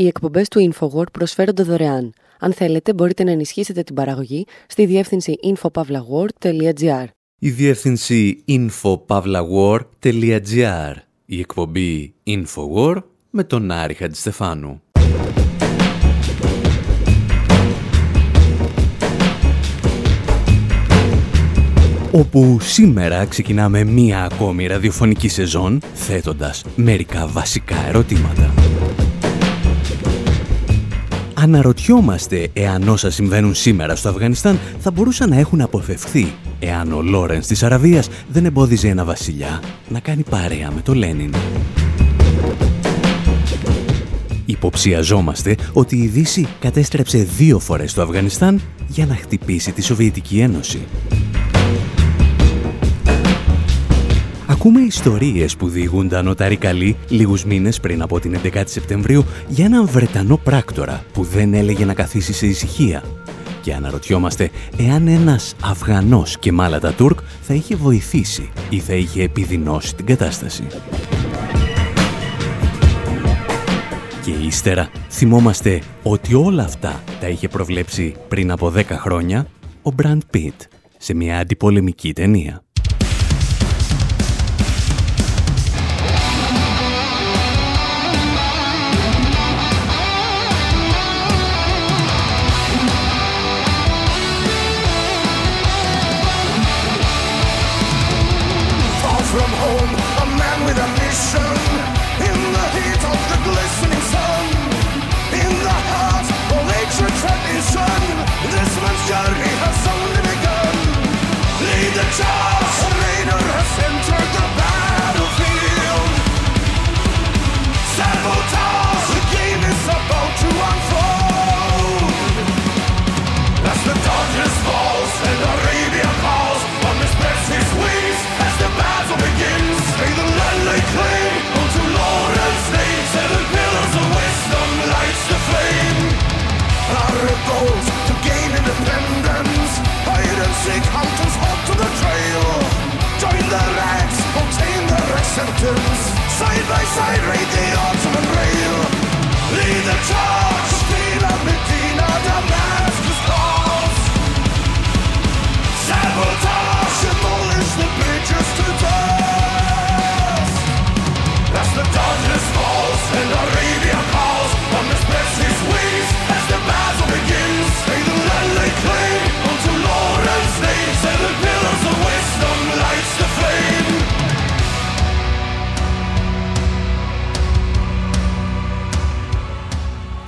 Οι εκπομπές του InfoWord προσφέρονται δωρεάν. Αν θέλετε, μπορείτε να ενισχύσετε την παραγωγή στη διεύθυνση infopavlagor.gr. Η διεύθυνση infopavlagor.gr. Η εκπομπή InfoWord με τον Άρη Χατζηστεφάνου. όπου σήμερα ξεκινάμε μία ακόμη ραδιοφωνική σεζόν θέτοντας μερικά βασικά ερωτήματα. Αναρωτιόμαστε εάν όσα συμβαίνουν σήμερα στο Αφγανιστάν θα μπορούσαν να έχουν αποφευχθεί εάν ο Λόρενς της Αραβίας δεν εμπόδιζε ένα βασιλιά να κάνει παρέα με το Λένιν. Υποψιαζόμαστε ότι η Δύση κατέστρεψε δύο φορές το Αφγανιστάν για να χτυπήσει τη Σοβιετική Ένωση. Ακούμε ιστορίες που διηγούνταν ο Ταρικαλή λίγους μήνες πριν από την 11η Σεπτεμβρίου για έναν Βρετανό πράκτορα που δεν έλεγε να καθίσει σε ησυχία. Και αναρωτιόμαστε εάν ένας Αφγανός και μάλατα Τούρκ θα είχε βοηθήσει ή θα είχε επιδεινώσει την κατάσταση. Και ύστερα θυμόμαστε ότι όλα αυτά τα είχε προβλέψει πριν από 10 χρόνια ο Μπραντ Πιτ σε μια αντιπολεμική ταινία.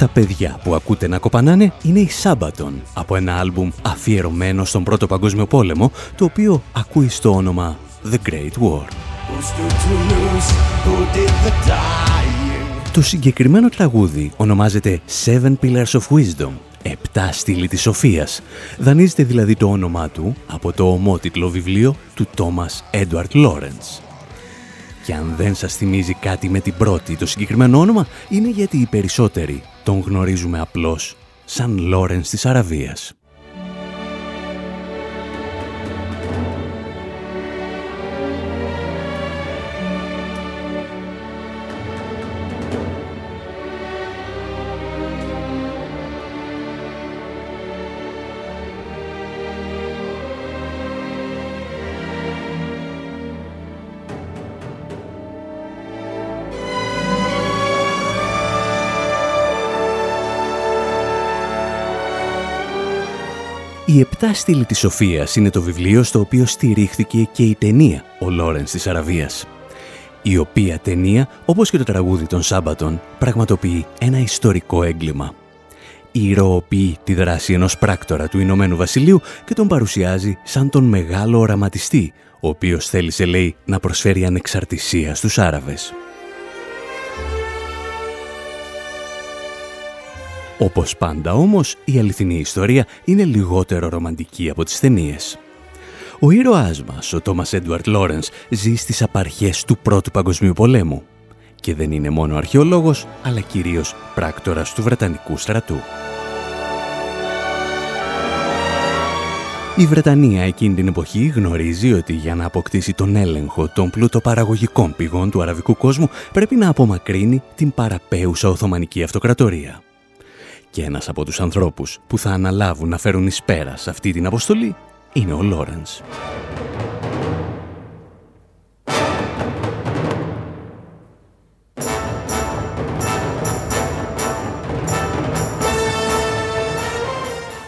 Τα παιδιά που ακούτε να κοπανάνε είναι η Σάμπατον από ένα άλμπουμ αφιερωμένο στον Πρώτο Παγκόσμιο Πόλεμο το οποίο ακούει στο όνομα The Great War. Το συγκεκριμένο τραγούδι ονομάζεται Seven Pillars of Wisdom, Επτά στήλη της Σοφίας. Δανείζεται δηλαδή το όνομά του από το ομότιτλο βιβλίο του Thomas Edward Lawrence. Και αν δεν σας θυμίζει κάτι με την πρώτη το συγκεκριμένο όνομα, είναι γιατί οι περισσότεροι τον γνωρίζουμε απλώς σαν Λόρενς της Αραβίας. «Η επτά στήλη της Σοφίας» είναι το βιβλίο στο οποίο στηρίχθηκε και η ταινία «Ο Λόρενς της Αραβίας». Η οποία ταινία, όπως και το τραγούδι των Σάμπατων, πραγματοποιεί ένα ιστορικό έγκλημα. Ηρωοποιεί τη δράση ενός πράκτορα του Ηνωμένου Βασιλείου και τον παρουσιάζει σαν τον μεγάλο οραματιστή, ο οποίος θέλησε, λέει, να προσφέρει ανεξαρτησία στους Άραβες. Όπως πάντα όμως, η αληθινή ιστορία είναι λιγότερο ρομαντική από τις ταινίες. Ο ήρωάς μας, ο Τόμας Έντουαρτ Λόρενς, ζει στις απαρχές του Πρώτου Παγκοσμίου Πολέμου και δεν είναι μόνο αρχαιολόγος, αλλά κυρίως πράκτορας του Βρετανικού στρατού. Η Βρετανία εκείνη την εποχή γνωρίζει ότι για να αποκτήσει τον έλεγχο των πλουτοπαραγωγικών πηγών του αραβικού κόσμου πρέπει να απομακρύνει την παραπέουσα Οθωμανική Αυτοκρατορία. Και ένας από τους ανθρώπους που θα αναλάβουν να φέρουν εις πέρας σε αυτή την αποστολή είναι ο Λόρενς.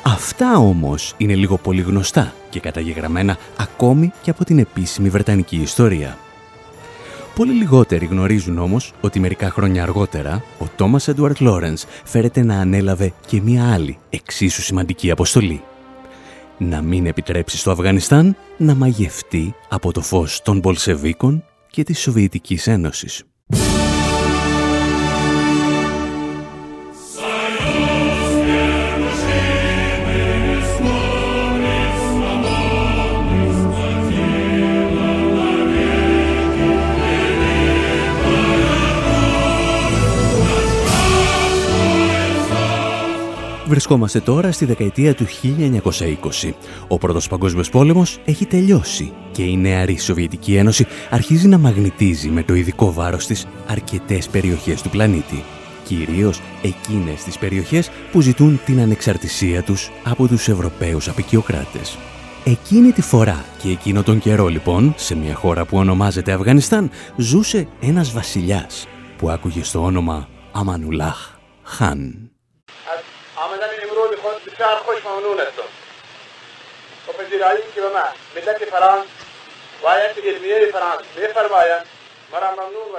Αυτά όμως είναι λίγο πολύ γνωστά και καταγεγραμμένα ακόμη και από την επίσημη Βρετανική ιστορία. Πολύ λιγότεροι γνωρίζουν όμως ότι μερικά χρόνια αργότερα ο Τόμας Έντουαρτ Λόρενς φέρεται να ανέλαβε και μία άλλη εξίσου σημαντική αποστολή. Να μην επιτρέψει στο Αφγανιστάν να μαγευτεί από το φως των Πολσεβίκων και της Σοβιετικής Ένωσης. Βρισκόμαστε τώρα στη δεκαετία του 1920. Ο Πρώτος Παγκόσμιος Πόλεμος έχει τελειώσει και η νεαρή Σοβιετική Ένωση αρχίζει να μαγνητίζει με το ειδικό βάρος της αρκετές περιοχές του πλανήτη. Κυρίως εκείνες τις περιοχές που ζητούν την ανεξαρτησία τους από τους Ευρωπαίους απεικιοκράτες. Εκείνη τη φορά και εκείνο τον καιρό λοιπόν, σε μια χώρα που ονομάζεται Αφγανιστάν, ζούσε ένας βασιλιάς που άκουγε στο όνομα Αμανουλάχ Χάν بسیار خوش ممنون هستم و پذیرایی که به من ملت فرانس و آیت علمیه فرانس میفرمایند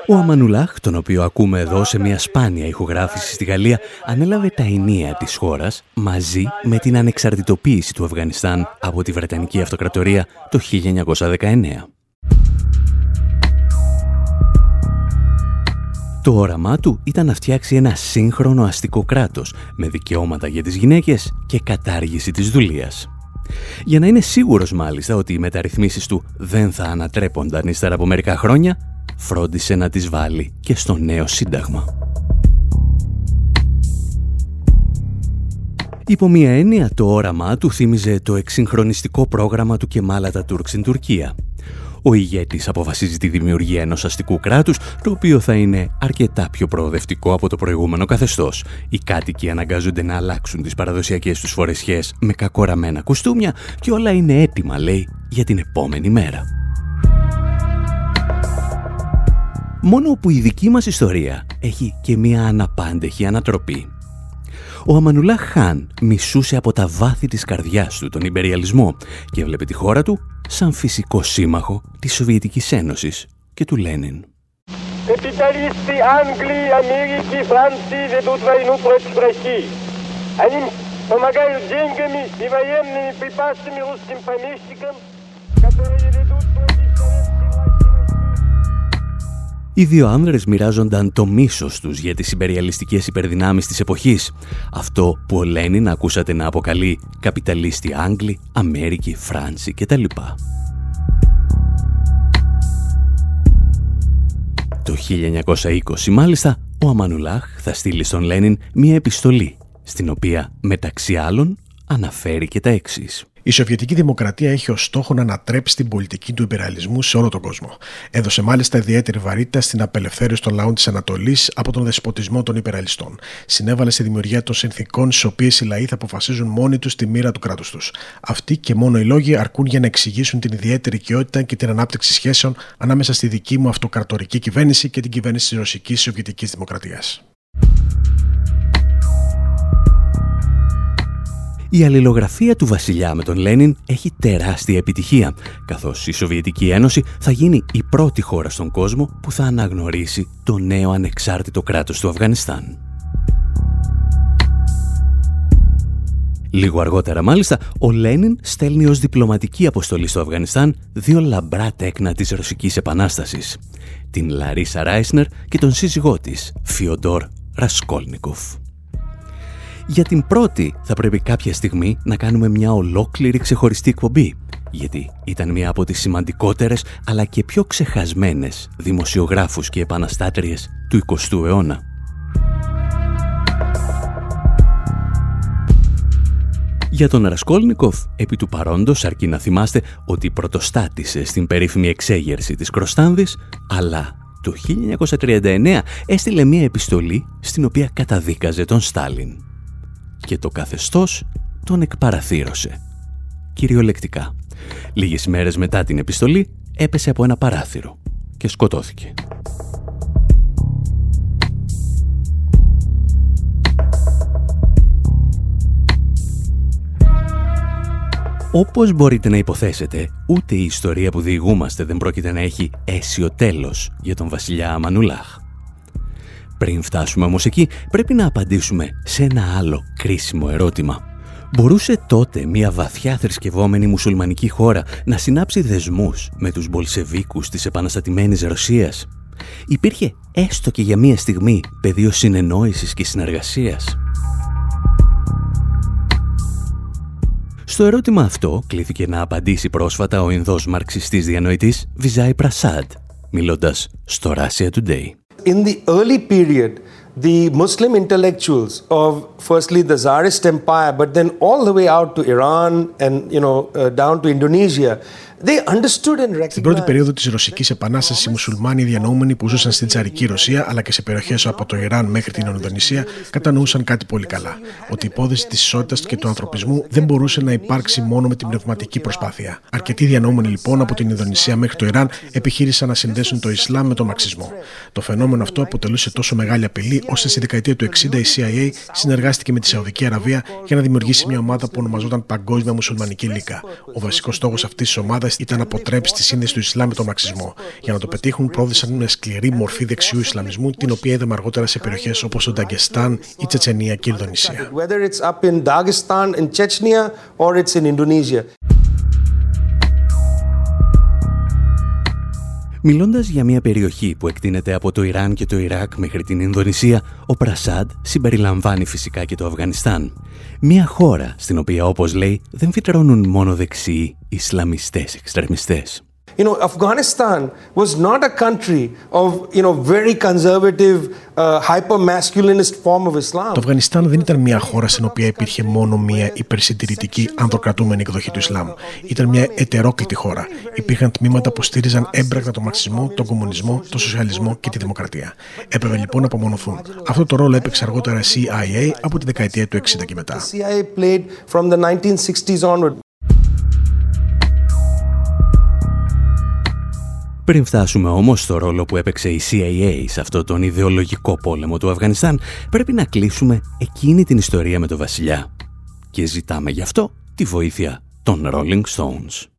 ο Αμανουλάχ, τον οποίο ακούμε εδώ σε μια σπάνια ηχογράφηση στη Γαλλία, ανέλαβε τα ενία της χώρας μαζί με την ανεξαρτητοποίηση του Αφγανιστάν από τη Βρετανική Αυτοκρατορία το 1919. Το όραμά του ήταν να φτιάξει ένα σύγχρονο αστικό κράτος με δικαιώματα για τις γυναίκες και κατάργηση της δουλείας. Για να είναι σίγουρος μάλιστα ότι οι μεταρρυθμίσεις του δεν θα ανατρέπονταν ύστερα από μερικά χρόνια, φρόντισε να τις βάλει και στο νέο σύνταγμα. Υπό μία έννοια το όραμά του θύμιζε το εξυγχρονιστικό πρόγραμμα του Κεμάλα Τούρκ στην Τουρκία ο ηγέτης αποφασίζει τη δημιουργία ενός αστικού κράτους, το οποίο θα είναι αρκετά πιο προοδευτικό από το προηγούμενο καθεστώς. Οι κάτοικοι αναγκάζονται να αλλάξουν τις παραδοσιακές τους φορεσιές με κακοραμένα κουστούμια και όλα είναι έτοιμα, λέει, για την επόμενη μέρα. Μόνο που η δική μας ιστορία έχει και μία αναπάντεχη ανατροπή. Ο Αμανουλά Χάν μισούσε από τα βάθη της καρδιάς του τον υπεριαλισμό και έβλεπε τη χώρα του σαν φυσικό σύμμαχο της Σοβιετικής Ένωσης και του Λένιν. Капиталисты Англии, Америки, Франции ведут войну против России. Они помогают деньгами и военными припасами русским помещикам, которые Οι δύο άνδρες μοιράζονταν το μίσος τους για τις υπεριαλιστικές υπερδυνάμεις της εποχής. Αυτό που ο Λένιν ακούσατε να αποκαλεί καπιταλίστη Άγγλοι, Αμέρικη, Φράνση κτλ. Το 1920 μάλιστα ο Αμανουλάχ θα στείλει στον Λένιν μία επιστολή στην οποία μεταξύ άλλων αναφέρει και τα εξής. Η Σοβιετική Δημοκρατία έχει ως στόχο να ανατρέψει την πολιτική του υπεραλισμού σε όλο τον κόσμο. Έδωσε μάλιστα ιδιαίτερη βαρύτητα στην απελευθέρωση των λαών της Ανατολής από τον δεσποτισμό των υπεραλιστών. Συνέβαλε στη δημιουργία των συνθήκων στις οποίες οι λαοί θα αποφασίζουν μόνοι τους τη μοίρα του κράτους τους. Αυτοί και μόνο οι λόγοι αρκούν για να εξηγήσουν την ιδιαίτερη οικειότητα και την ανάπτυξη σχέσεων ανάμεσα στη δική μου αυτοκρατορική κυβέρνηση και την κυβέρνηση της Ρωσικής Σοβιετικής Δημοκρατίας. Η αλληλογραφία του βασιλιά με τον Λένιν έχει τεράστια επιτυχία, καθώς η Σοβιετική Ένωση θα γίνει η πρώτη χώρα στον κόσμο που θα αναγνωρίσει το νέο ανεξάρτητο κράτος του Αφγανιστάν. Λίγο αργότερα μάλιστα, ο Λένιν στέλνει ως διπλωματική αποστολή στο Αφγανιστάν δύο λαμπρά τέκνα της Ρωσικής Επανάστασης, την Λαρίσα Ράισνερ και τον σύζυγό της, Φιοντόρ Ρασκόλνικοφ. Για την πρώτη θα πρέπει κάποια στιγμή να κάνουμε μια ολόκληρη ξεχωριστή εκπομπή, γιατί ήταν μια από τις σημαντικότερες αλλά και πιο ξεχασμένες δημοσιογράφους και επαναστάτριες του 20ου αιώνα. Για τον Ρασκόλνικοφ, επί του παρόντος αρκεί να θυμάστε ότι πρωτοστάτησε στην περίφημη εξέγερση της Κροστάνδης, αλλά το 1939 έστειλε μία επιστολή στην οποία καταδίκαζε τον Στάλιν. Και το καθεστώς τον εκπαραθύρωσε. Κυριολεκτικά. Λίγες μέρες μετά την επιστολή έπεσε από ένα παράθυρο και σκοτώθηκε. Όπως μπορείτε να υποθέσετε, ούτε η ιστορία που διηγούμαστε δεν πρόκειται να έχει αίσιο τέλος για τον βασιλιά Αμανουλάχ. Πριν φτάσουμε όμως εκεί, πρέπει να απαντήσουμε σε ένα άλλο κρίσιμο ερώτημα. Μπορούσε τότε μια βαθιά θρησκευόμενη μουσουλμανική χώρα να συνάψει δεσμούς με τους Μπολσεβίκους της επαναστατημένης Ρωσίας; Υπήρχε έστω και για μια στιγμή πεδίο συνεννόησης και συνεργασίας; Στο ερώτημα αυτό κλήθηκε να απαντήσει πρόσφατα ο Ινδός μαρξιστής διανοητής Βιζάη Πρασάντ, μιλώντας στο Russia Today. In the early period, the Muslim intellectuals of firstly the Tsarist Empire, but then all the way out to Iran and you know uh, down to Indonesia, στην πρώτη περίοδο της Ρωσικής Επανάστασης, οι μουσουλμάνοι διανοούμενοι που ζούσαν στην τσαρική Ρωσία αλλά και σε περιοχές από το Ιράν μέχρι την Ονδονησία κατανοούσαν κάτι πολύ καλά. Ότι η υπόθεση της ισότητας και του ανθρωπισμού δεν μπορούσε να υπάρξει μόνο με την πνευματική προσπάθεια. Αρκετοί διανοούμενοι λοιπόν από την Ινδονησία μέχρι το Ιράν επιχείρησαν να συνδέσουν το Ισλάμ με τον μαξισμό. Το φαινόμενο αυτό αποτελούσε τόσο μεγάλη απειλή ώστε στη δεκαετία του 60 η CIA συνεργάστηκε με τη Σαουδική Αραβία για να δημιουργήσει μια ομάδα που ονομαζόταν Παγκόσμια Μουσουλμανική Λίκα. Ο βασικός στόχος αυτής της ομάδας ήταν να αποτρέψει τη σύνδεση του Ισλάμ με τον μαξισμό. Για να το πετύχουν, πρόδισαν μια σκληρή μορφή δεξιού Ισλαμισμού, την οποία είδαμε αργότερα σε περιοχές όπως το Νταγκεστάν, η Τσετσενία και η Ινδονησία. Μιλώντας για μια περιοχή που εκτείνεται από το Ιράν και το Ιράκ μέχρι την Ινδονησία, ο Πρασάντ συμπεριλαμβάνει φυσικά και το Αφγανιστάν. Μια χώρα στην οποία, όπως λέει, δεν φυτρώνουν μόνο δεξιοί Ισλαμιστές εξτρεμιστές. You know, Afghanistan was not a country of, you know, very conservative, uh, hyper-masculinist form of Islam. Το Αφγανιστάν δεν ήταν μια χώρα στην οποία υπήρχε μόνο μια υπερσυντηρητική ανδροκρατούμενη εκδοχή του Ισλάμ. Ήταν μια ετερόκλητη χώρα. Υπήρχαν τμήματα που στήριζαν έμπρακτα τον μαξισμό, τον κομμουνισμό, τον σοσιαλισμό και τη δημοκρατία. Έπρεπε λοιπόν να απομονωθούν. Αυτό το ρόλο έπαιξε αργότερα CIA από τη δεκαετία του 60 και μετά. Πριν φτάσουμε όμως στο ρόλο που έπαιξε η CIA σε αυτό τον ιδεολογικό πόλεμο του Αφγανιστάν, πρέπει να κλείσουμε εκείνη την ιστορία με το βασιλιά. Και ζητάμε γι' αυτό τη βοήθεια των Rolling Stones.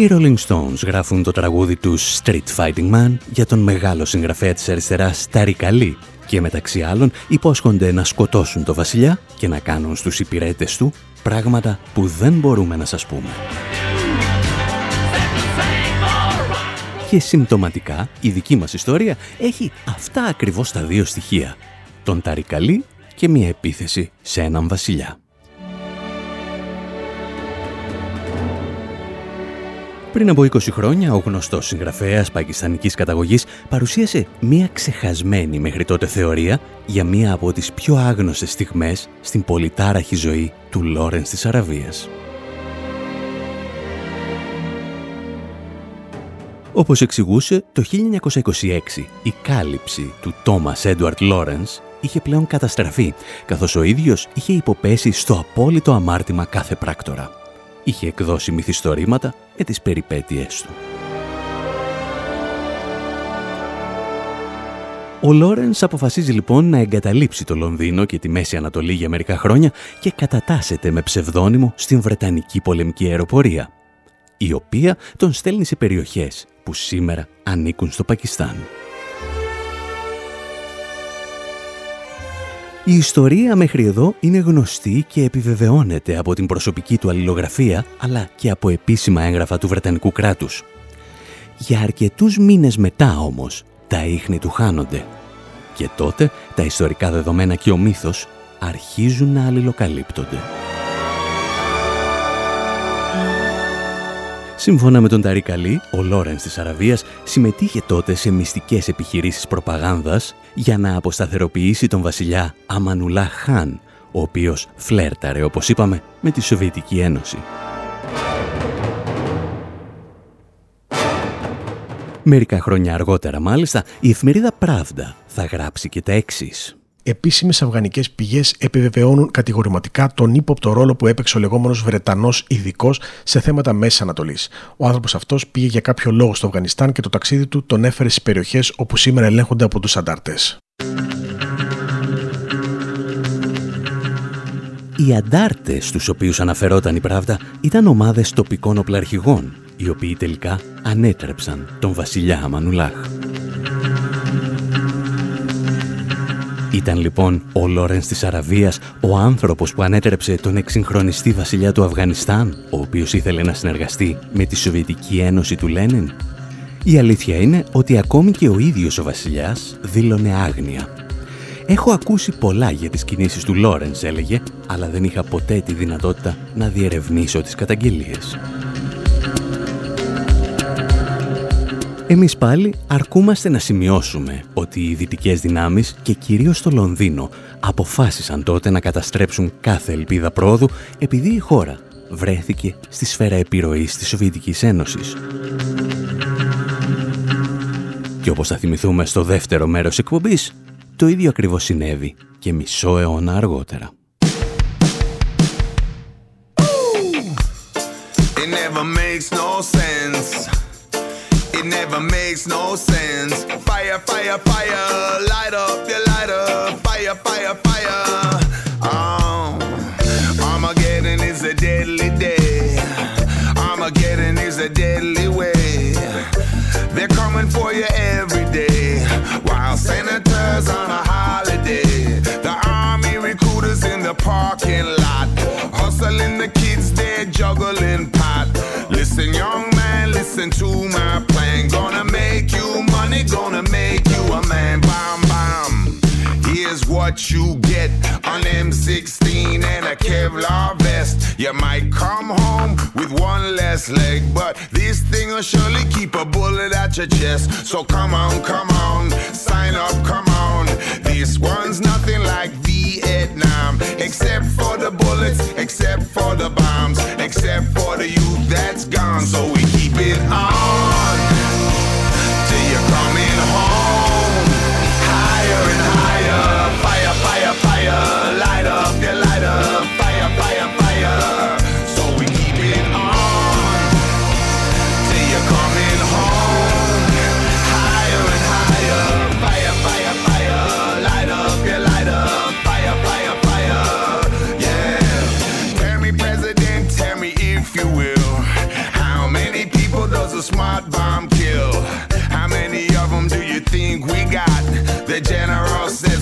Οι Rolling Stones γράφουν το τραγούδι τους Street Fighting Man για τον μεγάλο συγγραφέα της αριστεράς Ταρικαλή και μεταξύ άλλων υπόσχονται να σκοτώσουν το βασιλιά και να κάνουν στους υπηρέτες του πράγματα που δεν μπορούμε να σας πούμε. Και συμπτωματικά η δική μας ιστορία έχει αυτά ακριβώς τα δύο στοιχεία. Τον Ταρικαλή και μια επίθεση σε έναν βασιλιά. Πριν από 20 χρόνια, ο γνωστός συγγραφέας πακιστανικής καταγωγής παρουσίασε μία ξεχασμένη μέχρι τότε θεωρία για μία από τις πιο άγνωστες στιγμές στην πολυτάραχη ζωή του Λόρενς της Αραβίας. Όπως εξηγούσε, το 1926 η κάλυψη του Τόμας Έντουαρτ Λόρενς είχε πλέον καταστραφεί, καθώς ο ίδιος είχε υποπέσει στο απόλυτο αμάρτημα κάθε πράκτορα είχε εκδώσει μυθιστορήματα με τις περιπέτειές του. Ο Λόρενς αποφασίζει λοιπόν να εγκαταλείψει το Λονδίνο και τη Μέση Ανατολή για μερικά χρόνια και κατατάσσεται με ψευδόνυμο στην Βρετανική πολεμική αεροπορία, η οποία τον στέλνει σε περιοχές που σήμερα ανήκουν στο Πακιστάν. Η ιστορία μέχρι εδώ είναι γνωστή και επιβεβαιώνεται από την προσωπική του αλληλογραφία, αλλά και από επίσημα έγγραφα του Βρετανικού κράτους. Για αρκετούς μήνες μετά όμως, τα ίχνη του χάνονται. Και τότε τα ιστορικά δεδομένα και ο μύθος αρχίζουν να αλληλοκαλύπτονται. Σύμφωνα με τον Ταρί Καλή, ο Λόρενς της Αραβίας συμμετείχε τότε σε μυστικές επιχειρήσεις προπαγάνδας για να αποσταθεροποιήσει τον βασιλιά Αμανουλά Χάν, ο οποίος φλέρταρε, όπως είπαμε, με τη Σοβιετική Ένωση. Μερικά χρόνια αργότερα μάλιστα, η εφημερίδα Πράβδα θα γράψει και τα εξής. Επίσημες αφγανικές πηγές επιβεβαιώνουν κατηγορηματικά τον ύποπτο ρόλο που έπαιξε ο λεγόμενος Βρετανός ειδικός σε θέματα Μέσης Ανατολής. Ο άνθρωπος αυτός πήγε για κάποιο λόγο στο Αφγανιστάν και το ταξίδι του τον έφερε στις περιοχές όπου σήμερα ελέγχονται από τους αντάρτες. Οι αντάρτες στους οποίους αναφερόταν η Πράβδα ήταν ομάδες τοπικών οπλαρχηγών, οι οποίοι τελικά ανέτρεψαν τον βασιλιά Αμανουλάχ. Ήταν λοιπόν ο Λόρενς της Αραβίας ο άνθρωπος που ανέτρεψε τον εξυγχρονιστή βασιλιά του Αφγανιστάν, ο οποίος ήθελε να συνεργαστεί με τη Σοβιετική Ένωση του Λένιν. Η αλήθεια είναι ότι ακόμη και ο ίδιος ο βασιλιάς δήλωνε άγνοια. «Έχω ακούσει πολλά για τις κινήσεις του Λόρενς», έλεγε, «αλλά δεν είχα ποτέ τη δυνατότητα να διερευνήσω τις καταγγελίες». Εμείς πάλι αρκούμαστε να σημειώσουμε ότι οι δυτικές δυνάμεις και κυρίως το Λονδίνο αποφάσισαν τότε να καταστρέψουν κάθε ελπίδα πρόοδου επειδή η χώρα βρέθηκε στη σφαίρα επιρροής της Σοβιετικής Ένωσης. Και όπως θα θυμηθούμε στο δεύτερο μέρος εκπομπής, το ίδιο ακριβώς συνέβη και μισό αιώνα αργότερα. It never makes no sense. It never makes no sense. Fire, fire, fire, light up, you light up, fire, fire, fire. Oh, Armageddon is a deadly day. Armageddon is a deadly way. They're coming for you every day. While senators on a holiday, the army recruiters in the parking lot, hustling the kids, they're juggling pot. Listen, young listen to my plan. Gonna make you money, gonna make you a man. Bam, bam. Here's what you get an M16 and a Kevlar vest. You might come home with one less leg, but this thing will surely keep a bullet at your chest. So come on, come on, sign up, come on. This one's nothing like Vietnam, except for the except for the bombs, except for the youth that's gone. So we keep it on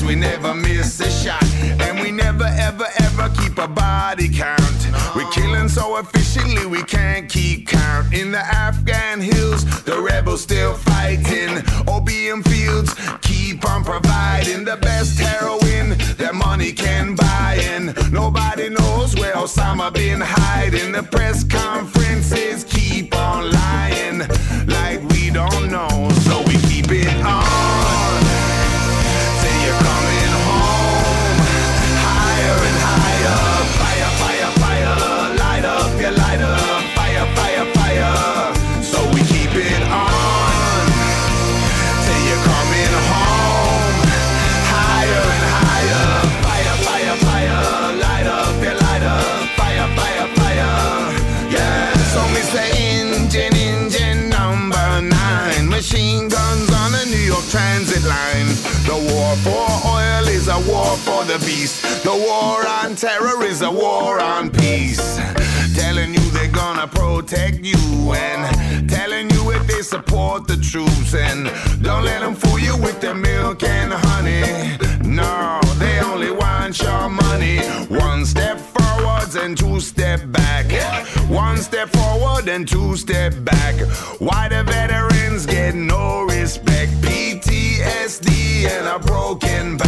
we never miss a shot. And we never, ever, ever keep a body count. We're killing so efficiently we can't keep count. In the Afghan hills, the rebels still fighting. Opium fields keep on providing the best heroin that money can buy. And nobody knows where Osama been hiding. The press conferences keep on lying like we don't know. A war for the beast. The war on terror is a war on peace. Telling you they're gonna protect you and telling you if they support the troops and don't let them fool you with their milk and honey. No, they only want your money. One step forwards and two step back. One step forward and two step back. Why the veterans get no respect? PTSD and a broken back.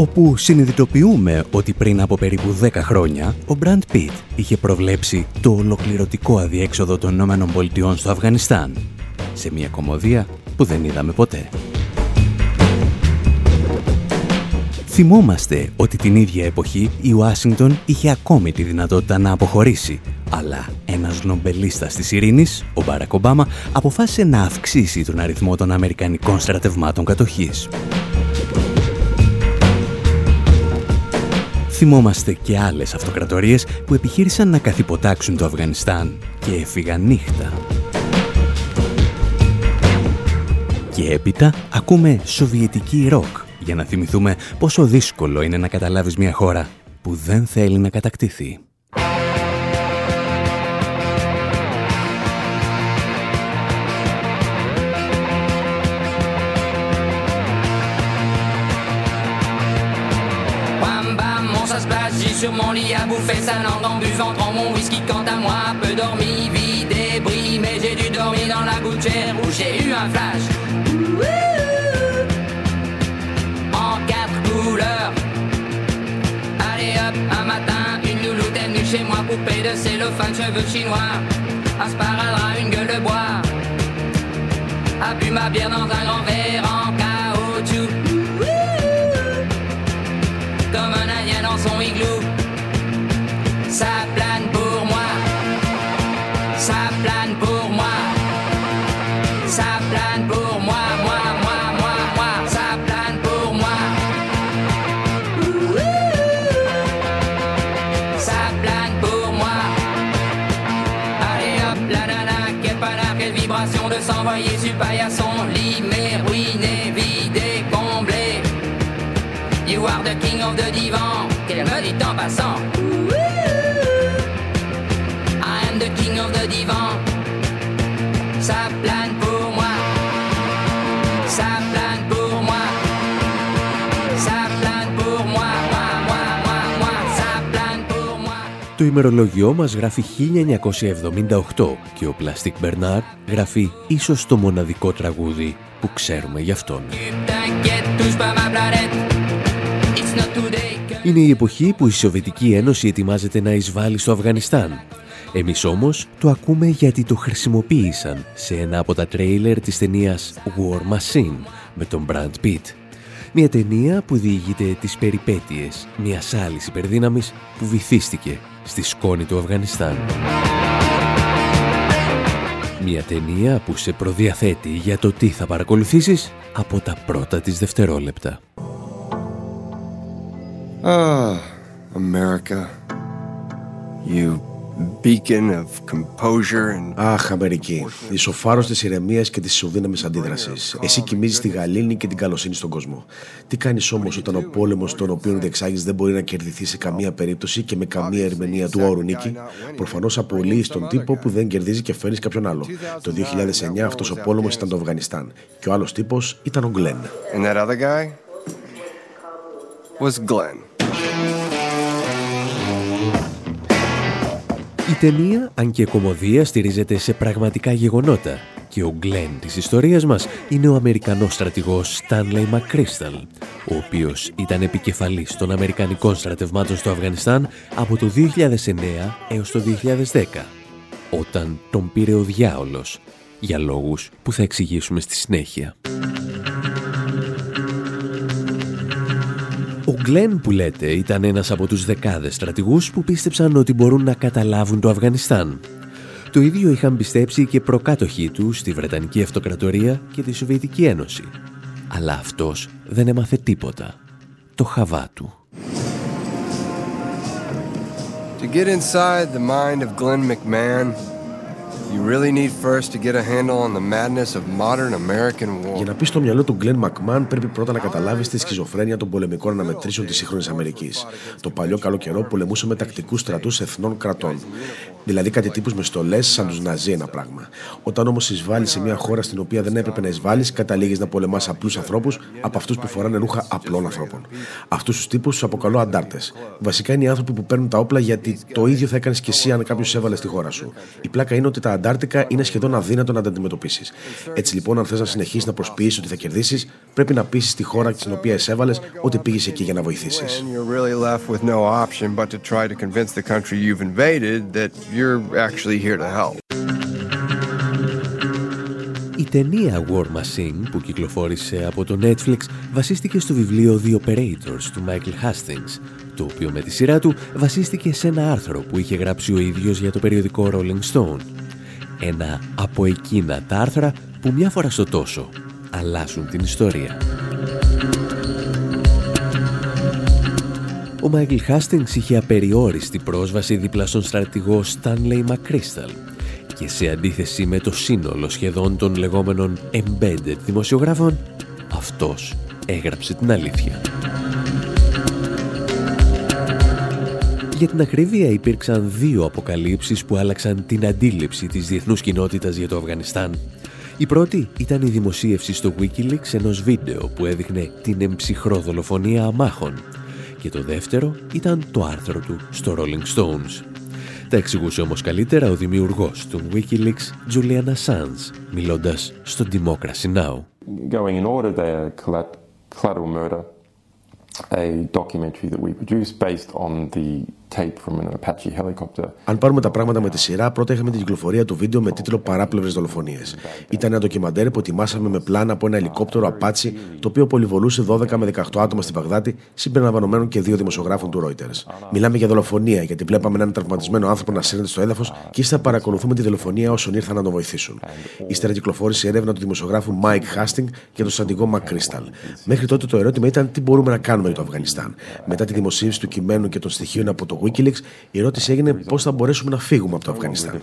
Όπου συνειδητοποιούμε ότι πριν από περίπου 10 χρόνια ο Μπραντ Πιτ είχε προβλέψει το ολοκληρωτικό αδιέξοδο των ΗΠΑ στο Αφγανιστάν σε μια κομμωδία που δεν είδαμε ποτέ. Θυμόμαστε ότι την ίδια εποχή η Ουάσιγκτον είχε ακόμη τη δυνατότητα να αποχωρήσει, αλλά ένας νομπελίστας της ειρήνης, ο Μπάρακ Ομπάμα, αποφάσισε να αυξήσει τον αριθμό των Αμερικανικών στρατευμάτων κατοχής. Θυμόμαστε και άλλες αυτοκρατορίες που επιχείρησαν να καθυποτάξουν το Αφγανιστάν και έφυγαν νύχτα. Και έπειτα ακούμε σοβιετική ροκ για να θυμηθούμε πόσο δύσκολο είναι να καταλάβεις μια χώρα που δεν θέλει να κατακτηθεί. Passe, j'ai sur mon lit à bouffer sa langue en buvant mon whisky quant à moi, peu dormi, vie débris, mais j'ai dû dormir dans la gouttière où j'ai eu un flash. En quatre couleurs. Allez hop, un matin, une louloute est venue chez moi, poupée de cellophane, cheveux chinois, un sparadrap, une gueule de bois. A bu ma bière dans un grand verre son igloo. Το ημερολόγιό μας γράφει 1978 και ο Πλαστικ Μπερνάρ γράφει ίσως το μοναδικό τραγούδι που ξέρουμε γι' αυτόν. T'inquiète, touche pas ma planète. It's not today que- Είναι η εποχή που η Σοβιετική Ένωση ετοιμάζεται να εισβάλλει στο Αφγανιστάν. Εμείς όμως το ακούμε γιατί το χρησιμοποίησαν σε ένα από τα τρέιλερ της ταινίας War Machine με τον Brad Pitt. Μια ταινία που διηγείται τις περιπέτειες μιας άλλης υπερδύναμης που βυθίστηκε στη σκόνη του Αφγανιστάν. Μια ταινία που σε προδιαθέτει για το τι θα παρακολουθήσεις από τα πρώτα της δευτερόλεπτα. Ah, America. You beacon of composure and Αχ, Αμερική. Ισοφάρο της ηρεμίας και της ισοδύναμης αντίδρασης. Εσύ κοιμίζεις τη γαλήνη και την καλοσύνη στον κόσμο. Τι κάνεις όμως όταν ο πόλεμος τον οποίο διεξάγει δεν μπορεί να κερδιθεί σε καμία περίπτωση και με καμία ερμηνεία του όρου νίκη; Προφανώς απολύεις τον τύπο που δεν κερδίζει και φέρνεις κάποιον άλλο. Το 2009 αυτός ο πόλεμος ήταν το Αφγανιστάν. Και ο άλλος τύπος ήταν ο Γκλέν. and that other guy was Glenn. Η ταινία, αν και κομμωδία, στηρίζεται σε πραγματικά γεγονότα και ο Γκλέν της ιστορίας μας είναι ο Αμερικανός στρατηγός Stanley McChrystal, ο οποίος ήταν επικεφαλής των Αμερικανικών στρατευμάτων στο Αφγανιστάν από το 2009 έως το 2010, όταν τον πήρε ο διάολος, για λόγους που θα εξηγήσουμε στη συνέχεια. Γκλέν που λέτε ήταν ένας από τους δεκάδες στρατηγούς που πίστεψαν ότι μπορούν να καταλάβουν το Αφγανιστάν. Το ίδιο είχαν πιστέψει και προκάτοχοί του στη Βρετανική Αυτοκρατορία και τη Σοβιετική Ένωση. Αλλά αυτός δεν έμαθε τίποτα. Το χαβά του. To get inside the mind of Glenn McMahon, you really need first to get a handle on the madness of modern American war. Για να πεις στο μυαλό του Γκλέν Μακμάν, πρέπει πρώτα να καταλάβεις τη σχιζοφρένεια των πολεμικών αναμετρήσεων της σύγχρονης Αμερικής. Το παλιό καλό καιρό πολεμούσαμε τακτικούς στρατούς εθνών κρατών. Δηλαδή κάτι τύπους με στολέ σαν τους Ναζί ένα πράγμα. Όταν όμως εισβάλλεις σε μια χώρα στην οποία δεν έπρεπε να εισβάλλεις, καταλήγεις να πολεμάς απλούς ανθρώπους από αυτούς που φοράνε ρούχα απλών ανθρώπων. Αυτούς τους τύπους τους αποκαλώ αντάρτες. Βασικά είναι οι άνθρωποι που παίρνουν τα όπλα γιατί το ίδιο θα έκανες και εσύ αν κάποιος έβαλε στη χώρα σου. Η πλάκα είναι ότι τα αντάρτικα είναι σχεδόν αδύνατο να τα αντιμετωπίσεις. Έτσι λοιπόν, αν θες να συνεχίσεις να προσποιήσει ότι θα κερδίσεις, πρέπει να πείσει τη χώρα στην οποία εισέβαλε ότι πήγες εκεί για να βοηθήσεις. And you're really left with no option but to try to convince the country you've invaded that you're actually here to help. Η ταινία War Machine που κυκλοφόρησε από το Netflix βασίστηκε στο βιβλίο The Operators του Michael Hastings, το οποίο με τη σειρά του βασίστηκε σε ένα άρθρο που είχε γράψει ο ίδιος για το περιοδικό Rolling Stone. Ένα από εκείνα τα άρθρα που μια φορά στο τόσο αλλάσουν την ιστορία. Ο Μάικλ Χάστινγκς είχε απεριόριστη πρόσβαση δίπλα στον στρατηγό Stanley McChrystal και σε αντίθεση με το σύνολο σχεδόν των λεγόμενων embedded δημοσιογράφων, αυτός έγραψε την αλήθεια. Για την ακρίβεια υπήρξαν δύο αποκαλύψεις που άλλαξαν την αντίληψη της διεθνούς κοινότητας για το Αφγανιστάν. Η πρώτη ήταν η δημοσίευση στο Wikileaks ενός βίντεο που έδειχνε την εμψυχρό δολοφονία αμάχων και το δεύτερο ήταν το άρθρο του στο Rolling Stones. Τα εξηγούσε όμως καλύτερα ο δημιουργός του Wikileaks, Julian Assange, μιλώντας στο Democracy Now! going in order there, Collat- Collateral Murder, a documentary that we produced based on the tape from an Apache helicopter. Αν πάρουμε τα πράγματα με τη σειρά, πρώτα είχαμε την κυκλοφορία του βίντεο με τίτλο Παράπλευρες δολοφονίες. Ήταν ένα ντοκιμαντέρ που ετοιμάσαμε με πλάνα από ένα ελικόπτερο Apache, το οποίο πολυβολούσε 12 με 18 άτομα στη Βαγδάτη, συμπεριλαμβανομένων και δύο δημοσιογράφων του Reuters. Μιλάμε για δολοφονία, γιατί βλέπαμε έναν τραυματισμένο άνθρωπο να σύρνεται στο έδαφος και ύστερα παρακολουθούμε τη δολοφονία όσων ήρθαν να τον βοηθήσουν. Ύστερα κυκλοφόρησε η έρευνα του δημοσιογράφου Mike Hastings για τον στρατηγό McChrystal. Μέχρι τότε το ερώτημα ήταν τι μπορούμε να κάνουμε για το Αφγανιστάν. Μετά τη δημοσίευση του κειμένου και των στοιχείων από το στο Wikileaks, η ερώτηση έγινε πώς θα μπορέσουμε να φύγουμε από το Αφγανιστάν.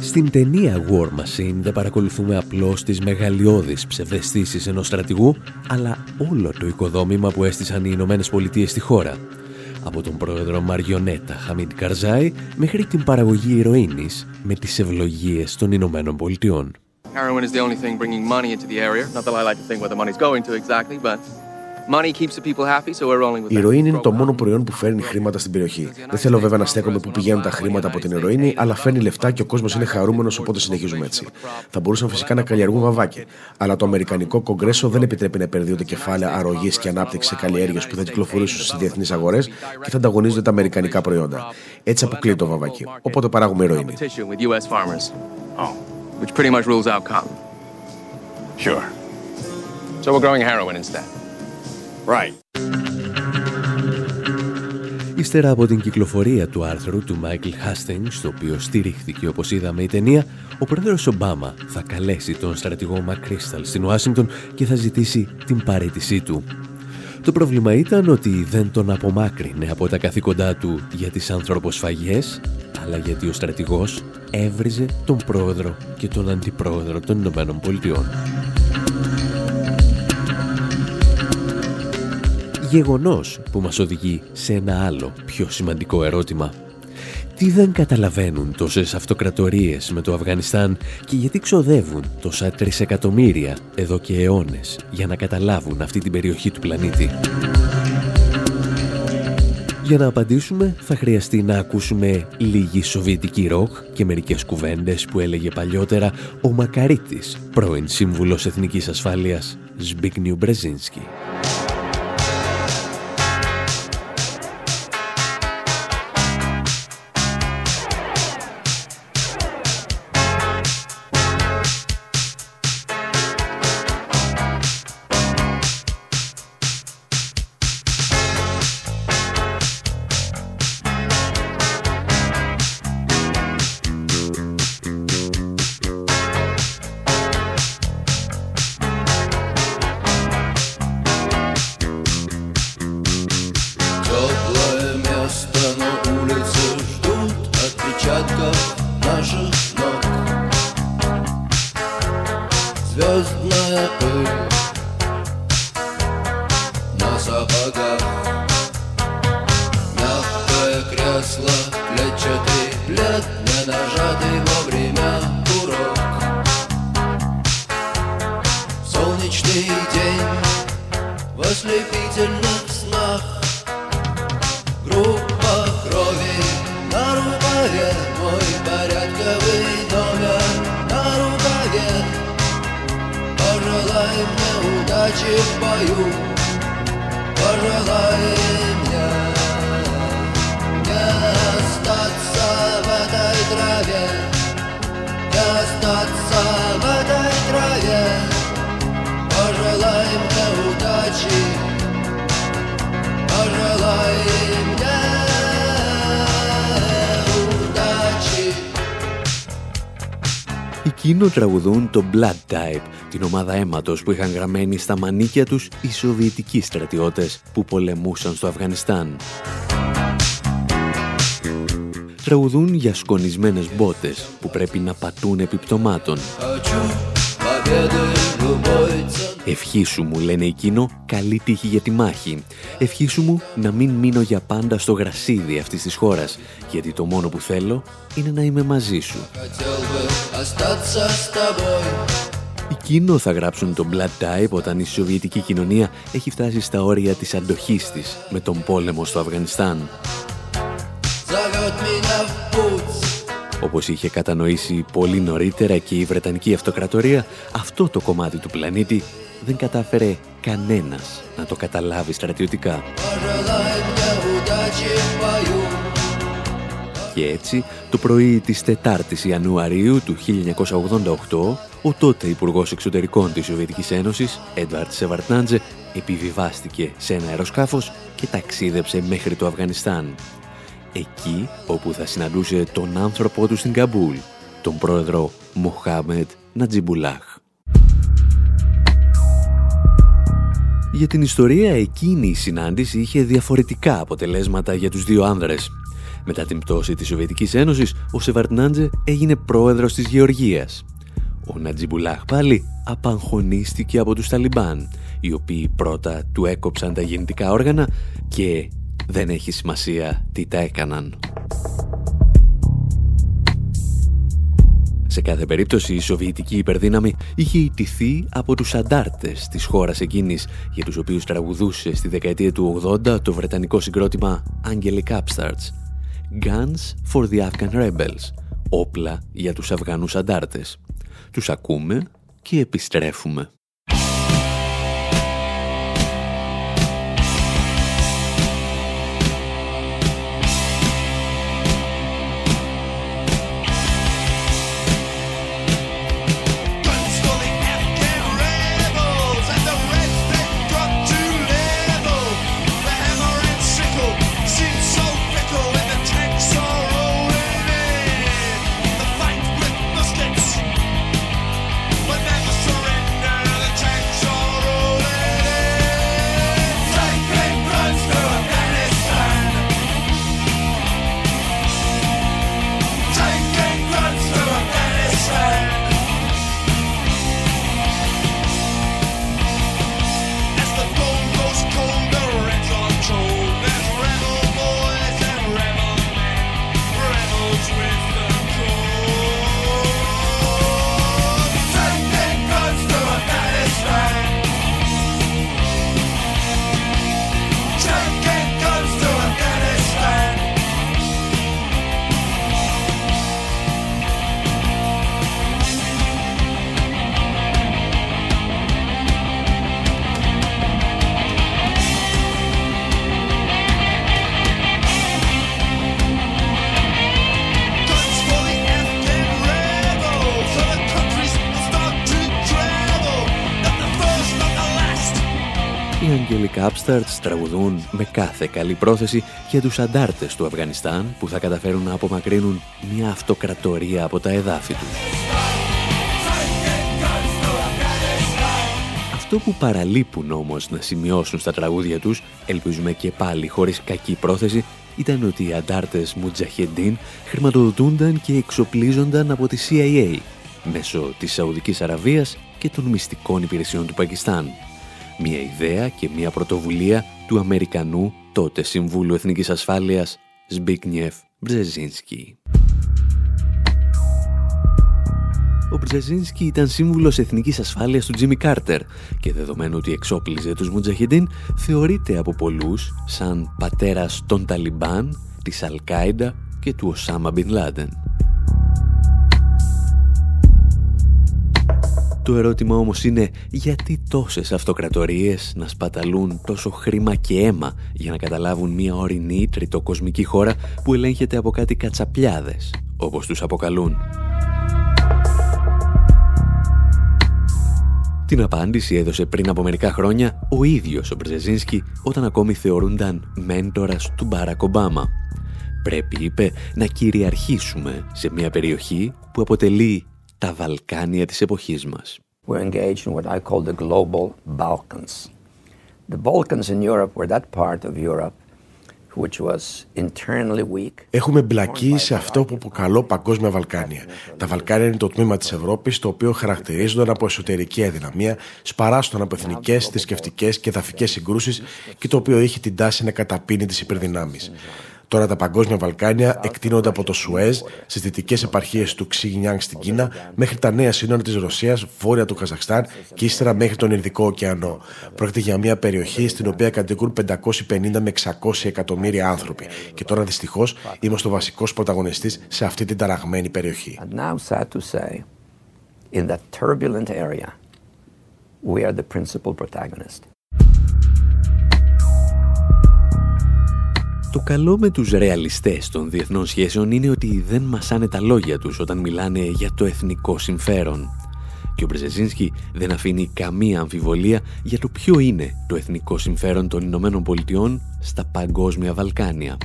Στην ταινία War Machine δεν παρακολουθούμε απλώς τις μεγαλειώδεις ψευδεστήσεις ενός στρατηγού, αλλά όλο το οικοδόμημα που έστησαν οι Ηνωμένες Πολιτείες στη χώρα. Από τον πρόεδρο Μαριονέτα Χαμίντ Καρζάη μέχρι την παραγωγή ηρωίνης με τις ευλογίες των Ηνωμένων Πολιτειών. Heroin is the only thing bringing money into the area. Not that I like to think where the money's going to exactly, but η ηρωίνη είναι το μόνο προϊόν που φέρνει χρήματα στην περιοχή. Δεν θέλω βέβαια να στέκομαι που πηγαίνουν τα χρήματα από την ηρωίνη, αλλά φέρνει λεφτά και ο κόσμος είναι χαρούμενος, οπότε συνεχίζουμε έτσι. Θα μπορούσαν φυσικά να καλλιεργούν βαβάκι, αλλά το Αμερικανικό Κογκρέσο δεν επιτρέπει να επενδύονται κεφάλαια αρρωγής και ανάπτυξης σε καλλιέργειες που θα κυκλοφορήσουν στις διεθνείς αγορές και θα ανταγωνίζονται τα αμερικανικά προϊόντα. Έτσι αποκλείει το βαβάκι. Οπότε παράγουμε ηρωίνη. Sure. So we're growing heroin instead. Right. Ύστερα από την κυκλοφορία του άρθρου του Μάικλ Χάστινγκ, στο οποίο στηρίχθηκε όπως είδαμε η ταινία, ο πρόεδρος Ομπάμα θα καλέσει τον στρατηγό Μακρίσταλ στην Ουάσιγκτον και θα ζητήσει την παρέτησή του. Το πρόβλημα ήταν ότι δεν τον απομάκρυνε από τα καθήκοντά του για τις ανθρωποσφαγές, αλλά γιατί ο στρατηγός έβριζε τον πρόεδρο και τον αντιπρόεδρο των Ηνωμένων Πολιτειών. Γεγονός που μας οδηγεί σε ένα άλλο πιο σημαντικό ερώτημα. Τι δεν καταλαβαίνουν τόσες αυτοκρατορίες με το Αφγανιστάν και γιατί ξοδεύουν τόσα τρισεκατομμύρια εδώ και αιώνες για να καταλάβουν αυτή την περιοχή του πλανήτη; Για να απαντήσουμε θα χρειαστεί να ακούσουμε λίγη σοβιετική ροκ και μερικές κουβέντες που έλεγε παλιότερα ο Μακαρίτης, πρώην Σύμβουλος Εθνικής Ασφάλειας, Σμπίγνιου Μπρεζίνσκι. сапога Мягкое кресло, плечи ты плед, не нажатый Εκείνο τραγουδούν το Blood Type, την ομάδα αίματος που είχαν γραμμένη στα μανίκια τους οι Σοβιετικοί στρατιώτες που πολεμούσαν στο Αφγανιστάν. Τραγουδούν για σκονισμένες μπότες που πρέπει να πατούν επιπτωμάτων. Ευχή σου μου, λένε εκείνο, καλή τύχη για τη μάχη. Ευχή σου μου να μην μείνω για πάντα στο γρασίδι αυτής της χώρας, γιατί το μόνο που θέλω είναι να είμαι μαζί σου. Εκείνο θα γράψουν το Blood Type όταν η Σοβιετική κοινωνία έχει φτάσει στα όρια της αντοχής της με τον πόλεμο στο Αφγανιστάν. Όπως είχε κατανοήσει πολύ νωρίτερα και η Βρετανική Αυτοκρατορία, αυτό το κομμάτι του πλανήτη δεν κατάφερε κανένας να το καταλάβει στρατιωτικά. Και έτσι, το πρωί της 4ης Ιανουαρίου του 1988, ο τότε Υπουργός Εξωτερικών της Σοβιετικής Ένωσης, Έντουαρντ Σεβαρντνάτζε, επιβιβάστηκε σε ένα αεροσκάφος και ταξίδεψε μέχρι το Αφγανιστάν. Εκεί όπου θα συναντούσε τον άνθρωπό του στην Καμπούλ, τον πρόεδρο Μοχάμετ Νατζιμπουλάχ. Για την ιστορία εκείνη η συνάντηση είχε διαφορετικά αποτελέσματα για τους δύο άνδρες. Μετά την πτώση της Σοβιετικής Ένωσης, ο Σεβαρτνάντζε έγινε πρόεδρος της Γεωργίας. Ο Νατζιμπουλάχ πάλι απαγχωνίστηκε από τους Ταλιμπάν, οι οποίοι πρώτα του έκοψαν τα γεννητικά όργανα και δεν έχει σημασία τι τα έκαναν. Σε κάθε περίπτωση η Σοβιετική υπερδύναμη είχε ιτηθεί από τους αντάρτες της χώρας εκείνης για τους οποίους τραγουδούσε στη δεκαετία του 80 το βρετανικό συγκρότημα Angelic Upstarts Guns for the Afghan Rebels όπλα για τους Αφγανούς αντάρτες. Τους ακούμε και επιστρέφουμε. Upstarts τραγουδούν με κάθε καλή πρόθεση για τους αντάρτες του Αφγανιστάν που θα καταφέρουν να απομακρύνουν μια αυτοκρατορία από τα εδάφη τους. Αυτό που παραλείπουν όμως να σημειώσουν στα τραγούδια τους, ελπίζουμε και πάλι χωρίς κακή πρόθεση, ήταν ότι οι αντάρτες Μουτζαχεντίν χρηματοδοτούνταν και εξοπλίζονταν από τη CIA μέσω της Σαουδικής Αραβίας και των μυστικών υπηρεσιών του Πακιστάν μια ιδέα και μια πρωτοβουλία του Αμερικανού τότε Συμβούλου Εθνικής Ασφάλειας Ζμπίγκνιεφ Μπρζεζίνσκι. Ο Μπρζεζίνσκι ήταν σύμβουλος εθνικής ασφάλειας του Τζίμι Κάρτερ και δεδομένου ότι εξόπλιζε τους Μουτζαχεντίν θεωρείται από πολλούς σαν πατέρας των Ταλιμπάν, της Αλκάιντα και του Οσάμα Μπιν Λάντεν. Το ερώτημα όμως είναι γιατί τόσες αυτοκρατορίες να σπαταλούν τόσο χρήμα και αίμα για να καταλάβουν μια ορεινή τριτοκοσμική χώρα που ελέγχεται από κάτι κατσαπλιάδες, όπως τους αποκαλούν; Την απάντηση έδωσε πριν από μερικά χρόνια ο ίδιος ο Μπρζεζίνσκι όταν ακόμη θεωρούνταν μέντορας του Μπάρακ Ομπάμα. Πρέπει, είπε, να κυριαρχήσουμε σε μια περιοχή που αποτελεί τα Βαλκάνια της εποχής μας. We're engaged in what I call the global Balkans. The Balkans in Europe were that part of Europe which was internally weak. Έχουμε μπλακεί σε αυτό που αποκαλώ Παγκόσμια Βαλκάνια. Τα Βαλκάνια είναι το τμήμα της Ευρώπης το οποίο χαρακτηρίζονταν από εσωτερική αδυναμία, σπαράστον από εθνικές, θρησκευτικές και εδαφικές συγκρούσεις και το οποίο είχε την τάση να καταπίνει τις υπερδυνάμεις. Τώρα τα παγκόσμια Βαλκάνια εκτείνονται από το Σουέζ στις δυτικές επαρχίες του Ξιγνιάνγκ στην Κίνα μέχρι τα νέα σύνορα της Ρωσίας, βόρεια του Καζαχστάν και ύστερα μέχρι τον Ινδικό ωκεανό. Πρόκειται για μια περιοχή στην οποία κατοικούν 550 με 600 εκατομμύρια άνθρωποι. Και τώρα δυστυχώς είμαστε ο βασικός πρωταγωνιστής σε αυτή την ταραγμένη περιοχή. we are the principal protagonist. Το καλό με τους ρεαλιστές των διεθνών σχέσεων είναι ότι δεν μασάνε τα λόγια τους όταν μιλάνε για το εθνικό συμφέρον. Και ο Μπρεζεζίνσκι δεν αφήνει καμία αμφιβολία για το ποιο είναι το εθνικό συμφέρον των Ηνωμένων Πολιτειών στα παγκόσμια Βαλκάνια.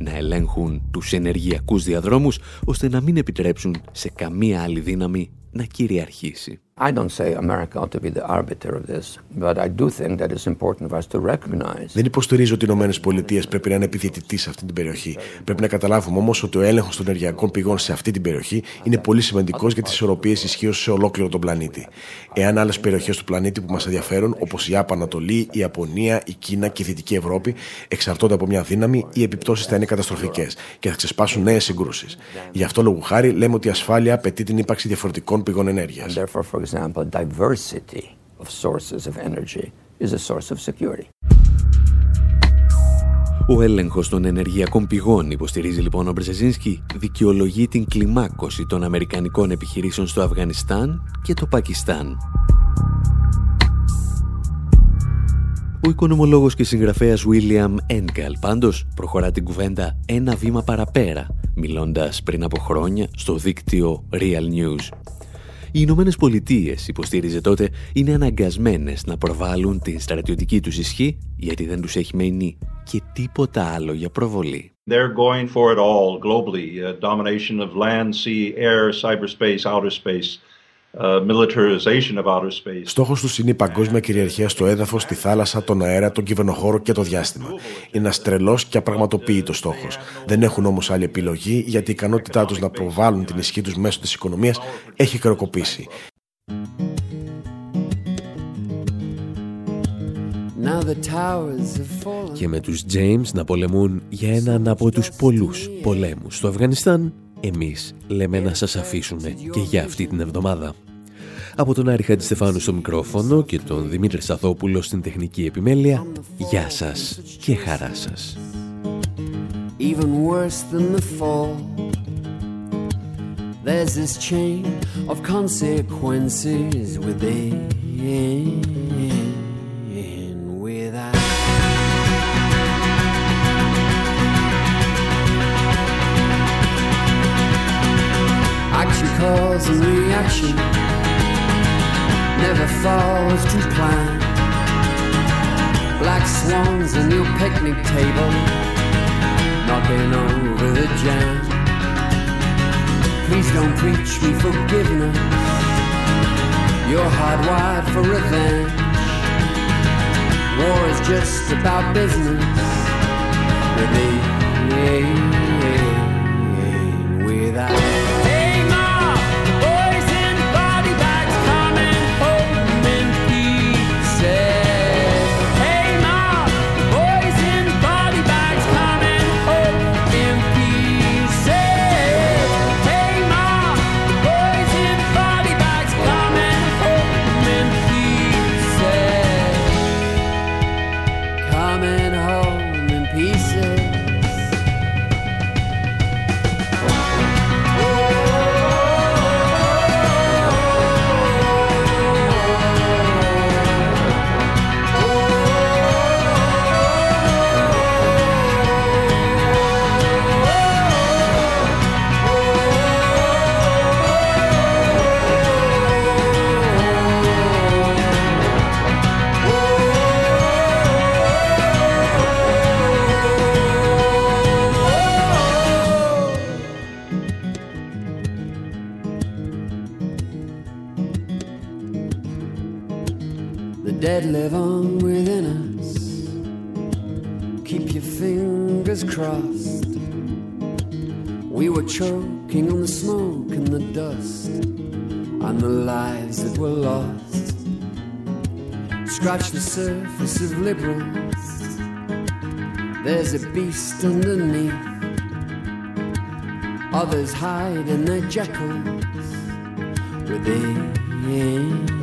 Να ελέγχουν τους ενεργειακούς διαδρόμους ώστε να μην επιτρέψουν σε καμία άλλη δύναμη να κυριαρχήσει. I don't say America ought to be the arbiter of this, but I do think that it's important for us to recognize. Δεν υποστηρίζω ότι οι Ηνωμένες Πολιτείες πρέπει να είναι επιθετητοί σε αυτή την περιοχή. Πρέπει να καταλάβουμε όμως ότι ο έλεγχος των ενεργειακών πηγών σε αυτή την περιοχή είναι πολύ σημαντικός για τις ισορροπίες ισχύως σε ολόκληρο τον πλανήτη. Εάν άλλες περιοχές του πλανήτη που μας ενδιαφέρουν, όπως η Απανατολή, η Ιαπωνία, η Κίνα και η Δυτική Ευρώπη, εξαρτώνται από μια δύναμη, οι επιπτώσεις θα είναι καταστροφικές και θα ξεσπάσουν νέες συγκρούσεις. Γι' αυτό λόγου χάρη λέμε ότι η ασφάλεια απαιτεί την ύπαρξη διαφορετικών πηγών ενέργειας example, diversity of sources of energy is a source of security. Ο έλεγχος των ενεργειακών πηγών, υποστηρίζει λοιπόν ο Μπρεζεζίνσκι, δικαιολογεί την κλιμάκωση των αμερικανικών επιχειρήσεων στο Αφγανιστάν και το Πακιστάν. Ο οικονομολόγος και συγγραφέας William Engel πάντως προχωρά την κουβέντα ένα βήμα παραπέρα, μιλώντας πριν από χρόνια στο δίκτυο Real News. Οι Ηνωμένες Πολιτείες, υποστήριζε τότε, είναι αναγκασμένες να προβάλλουν την στρατιωτική τους ισχύ γιατί δεν τους έχει μείνει και τίποτα άλλο για προβολή. They're going for it all globally. Uh, domination of land, sea, air, cyberspace, outer space. Uh, Στόχος τους είναι η παγκόσμια κυριαρχία στο έδαφος, στη θάλασσα, τον αέρα, τον κυβερνοχώρο και το διάστημα. Είναι ένα τρελό και απραγματοποιητός στόχος. Δεν έχουν όμως άλλη επιλογή γιατί η ικανότητά τους να προβάλλουν την ισχύ τους μέσω της οικονομίας έχει κροκοπήσει. Και με τους James να πολεμούν για έναν από τους πολλούς πολέμους στο Αφγανιστάν, εμείς λέμε να σας αφήσουμε και για αυτή την εβδομάδα. Από τον Άρη Χατζηστεφάνου στο μικρόφωνο και τον Δημήτρη Σαθόπουλο στην τεχνική επιμέλεια, γεια σας και χαρά σας. Even worse than the fall There's this chain of consequences within cause and reaction never falls to plan. Black swans on your picnic table, knocking over the jam. Please don't preach me forgiveness. You're hardwired for revenge. War is just about business with me. Hide in their jackals within.